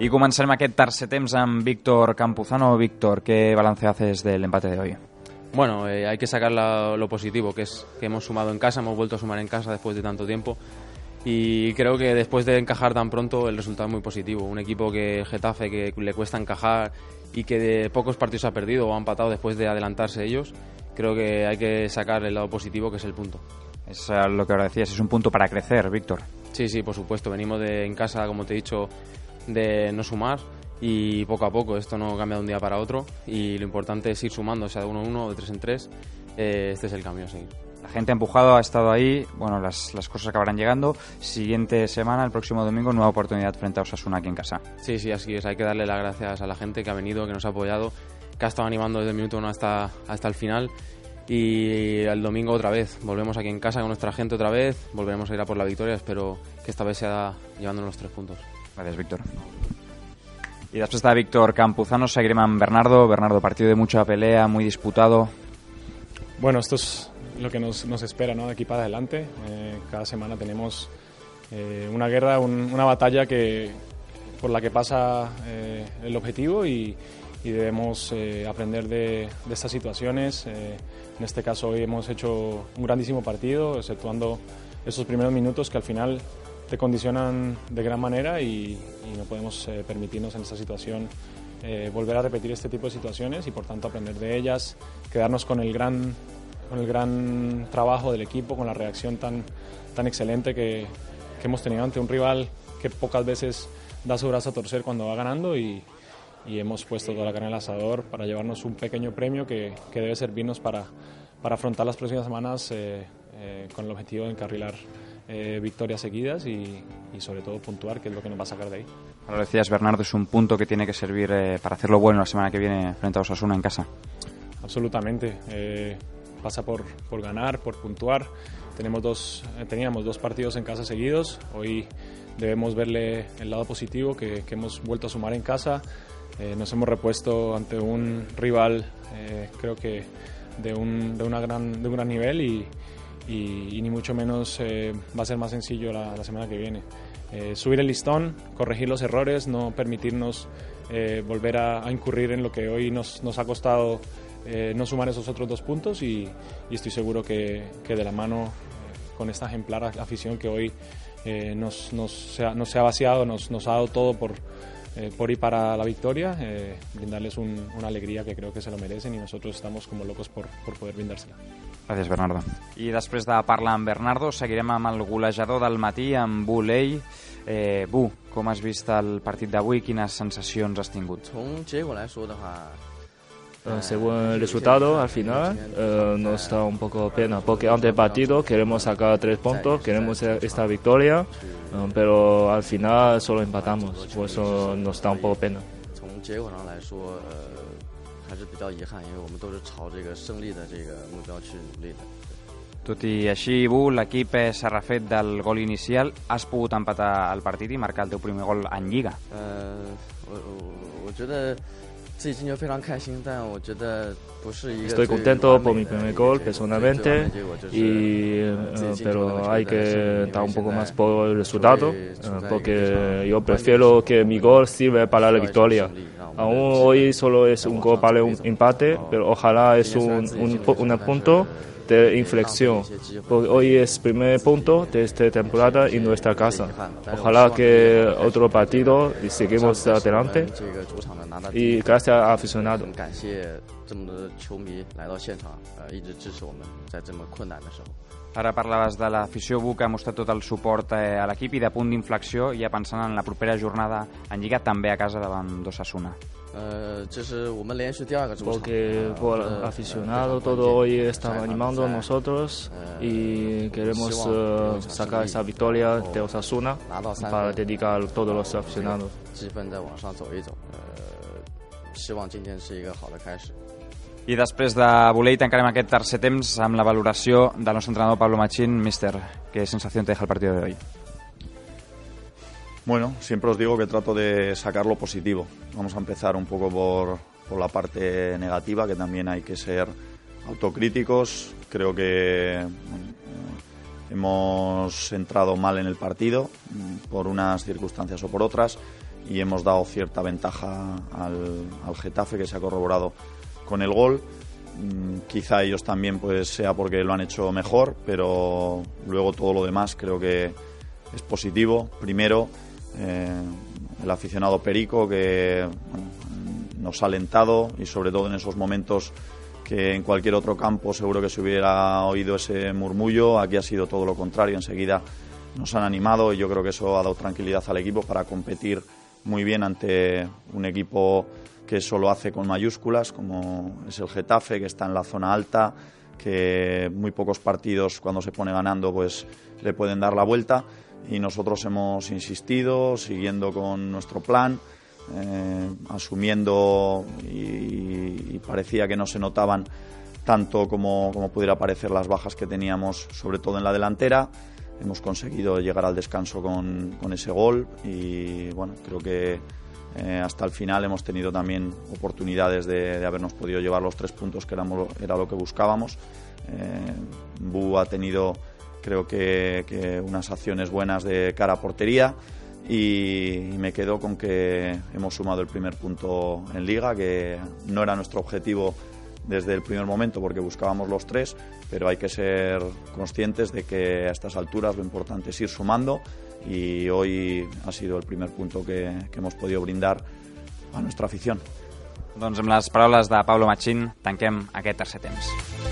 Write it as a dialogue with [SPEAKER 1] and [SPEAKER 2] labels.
[SPEAKER 1] Y comencem aquest tercer temps amb Víctor Campuzano. Víctor, ¿qué balance haces del empate de hoy?
[SPEAKER 2] Bueno, eh, hay que sacar lo positivo, que es que hemos sumado en casa, hemos vuelto a sumar en casa después de tanto tiempo. Y creo que después de encajar tan pronto, el resultado es muy positivo. Un equipo que Getafe, que le cuesta encajar y que de pocos partidos ha perdido o ha empatado después de adelantarse ellos, creo que hay que sacar el lado positivo, que es el punto.
[SPEAKER 1] Es eh, lo que ahora decías, es un punto para crecer, Víctor.
[SPEAKER 2] Sí, sí, por supuesto. Venimos de en casa, como te he dicho, de no sumar y poco a poco. Esto no cambia de un día para otro y lo importante es ir sumando, sea de uno en uno o de tres en tres. Eh, este es el cambio a seguir.
[SPEAKER 1] La gente ha empujado, ha estado ahí. Bueno, las, las cosas acabarán llegando. Siguiente semana, el próximo domingo, nueva oportunidad frente a Osasuna aquí en casa.
[SPEAKER 2] Sí, sí, así es. Hay que darle las gracias a la gente que ha venido, que nos ha apoyado, que ha estado animando desde el minuto uno hasta, hasta el final. Y el domingo otra vez. Volvemos aquí en casa con nuestra gente otra vez. Volveremos a ir a por la victoria. Espero que esta vez sea llevándonos los tres puntos.
[SPEAKER 1] Gracias, Víctor. Y después está Víctor Campuzano, amb Bernardo. Bernardo, partido de mucha pelea, muy disputado.
[SPEAKER 3] Bueno, esto es lo que nos, nos espera ¿no? de aquí para adelante. Eh, cada semana tenemos eh, una guerra, un- una batalla que, por la que pasa eh, el objetivo y, y debemos eh, aprender de, estas situaciones. Eh, en este caso hoy hemos hecho un grandísimo partido, exceptuando esos primeros minutos que al final te condicionan de gran manera y, no podemos eh, permitirnos en esta situación volver a repetir este tipo de situaciones y por tanto aprender de ellas, quedarnos con el gran, con el gran trabajo del equipo, con la reacción tan, tan excelente que, que hemos tenido ante un rival que pocas veces da su brazo a torcer cuando va ganando y, y hemos puesto toda la carne el asador para llevarnos un pequeño premio que, que debe servirnos para, para afrontar las próximas semanas eh, eh, con el objetivo de encarrilar eh, victorias seguidas y, y sobre todo puntuar, que es lo que nos va a sacar de ahí.
[SPEAKER 1] Ahora lo decías, Bernardo, es un punto que tiene que servir eh, para hacerlo bueno la semana que viene frente a Osasuna en casa.
[SPEAKER 3] Absolutamente. Eh, pasa por, por ganar, por puntuar. Tenemos dos, eh, teníamos dos partidos en casa seguidos. Hoy debemos verle el lado positivo que, que hemos vuelto a sumar en casa. Eh, nos hemos repuesto ante un rival, eh, creo que de un, de, una gran, de un gran nivel y, y- y ni mucho menos eh, va a ser más sencillo la, la semana que viene. Eh, subir el listón, corregir los errores, no permitirnos eh, volver a, a incurrir en lo que hoy nos, nos ha costado eh, no sumar esos otros dos puntos y, y estoy seguro que, que de la mano con esta ejemplar afición que hoy nos, nos, se ha, nos se ha vaciado, nos, nos ha dado todo por, eh, por y para la victoria, eh, brindarles un, una alegría que creo que se lo merecen y nosotros estamos como locos por, por poder brindársela.
[SPEAKER 1] Gràcies, Bernardo. I després de parlar amb Bernardo, seguirem amb el golejador del matí, amb Eh, Bu, com has vist el partit d'avui? Quines sensacions has tingut?
[SPEAKER 4] Eh, según el resultado, al final eh, nos da un poco pena, porque antes del partido queremos sacar tres puntos, queremos esta victoria. pero al final solo empatamos, por eso nos da un poco pena.
[SPEAKER 5] 从结果上来说，呃，还是比较遗憾，因为我们都是朝这个胜利的这个目标去努力的。
[SPEAKER 1] Tot i així, Bu, l'equip eh, s'ha refet del gol inicial. Has pogut empatar el partit i marcar el teu primer gol en Lliga.
[SPEAKER 5] 呃，我我我觉得
[SPEAKER 4] Estoy contento por mi primer gol personalmente, y, pero hay que dar un poco más por el resultado, porque yo prefiero que mi gol sirva para la victoria. Aún hoy solo es un gol para un empate, pero ojalá es un, un, un punto de
[SPEAKER 5] 浪费了
[SPEAKER 4] inflexión.
[SPEAKER 5] 一些机会
[SPEAKER 4] Porque hoy es primer punto de esta temporada en nuestra casa. Ojalá que otro partido y seguimos
[SPEAKER 5] 上次是我们
[SPEAKER 4] adelante.
[SPEAKER 5] 这个主场的拿到
[SPEAKER 4] Y gracias a aficionados.
[SPEAKER 5] 很感谢这么多的球迷来到现场，呃，一直支持我们，在这么困难的时候。
[SPEAKER 1] Ara parlaves de l'afició Bu, que ha mostrat tot el suport eh, a l'equip i de punt d'inflexió, ja pensant en la propera jornada en Lliga, també a casa davant d'Osasuna.
[SPEAKER 4] Porque por aficionado todo hoy
[SPEAKER 5] está
[SPEAKER 4] animando a nosotros y queremos sacar esa victoria de Osasuna para dedicar a todos los aficionados.
[SPEAKER 1] I després de voler i tancarem aquest tercer temps amb la valoració del nostre entrenador Pablo Machín. Mister, què sensació te deja el partit de hoy?
[SPEAKER 6] Bueno, siempre os digo que trato de sacar lo positivo. Vamos a empezar un poco por, por la parte negativa, que también hay que ser autocríticos. Creo que hemos entrado mal en el partido por unas circunstancias o por otras y hemos dado cierta ventaja al, al Getafe que se ha corroborado con el gol. Mm, quizá ellos también pues sea porque lo han hecho mejor, pero luego todo lo demás creo que es positivo. Primero, eh, el aficionado Perico que nos ha alentado y sobre todo en esos momentos que en cualquier otro campo seguro que se hubiera oído ese murmullo. Aquí ha sido todo lo contrario. Enseguida nos han animado y yo creo que eso ha dado tranquilidad al equipo para competir muy bien ante un equipo que eso lo hace con mayúsculas, como es el Getafe, que está en la zona alta, que muy pocos partidos cuando se pone ganando pues le pueden dar la vuelta y nosotros hemos insistido, siguiendo con nuestro plan, eh, asumiendo y, parecía que no se notaban tanto como, como pudiera parecer las bajas que teníamos, sobre todo en la delantera. Hemos conseguido llegar al descanso con, con ese gol y bueno, creo que eh, hasta el final hemos tenido también oportunidades de, habernos podido llevar los tres puntos que era lo que buscábamos. Eh, Bu ha tenido creo que, unas acciones buenas de cara a portería y, me quedo con que hemos sumado el primer punto en liga, que no era nuestro objetivo desde el primer momento porque buscábamos los tres, pero hay que ser conscientes de que a estas alturas lo importante es ir sumando y hoy ha sido el primer punto que, que hemos podido brindar a nuestra afición.
[SPEAKER 1] Doncs amb les paraules de Pablo Machín tanquem aquest tercer temps.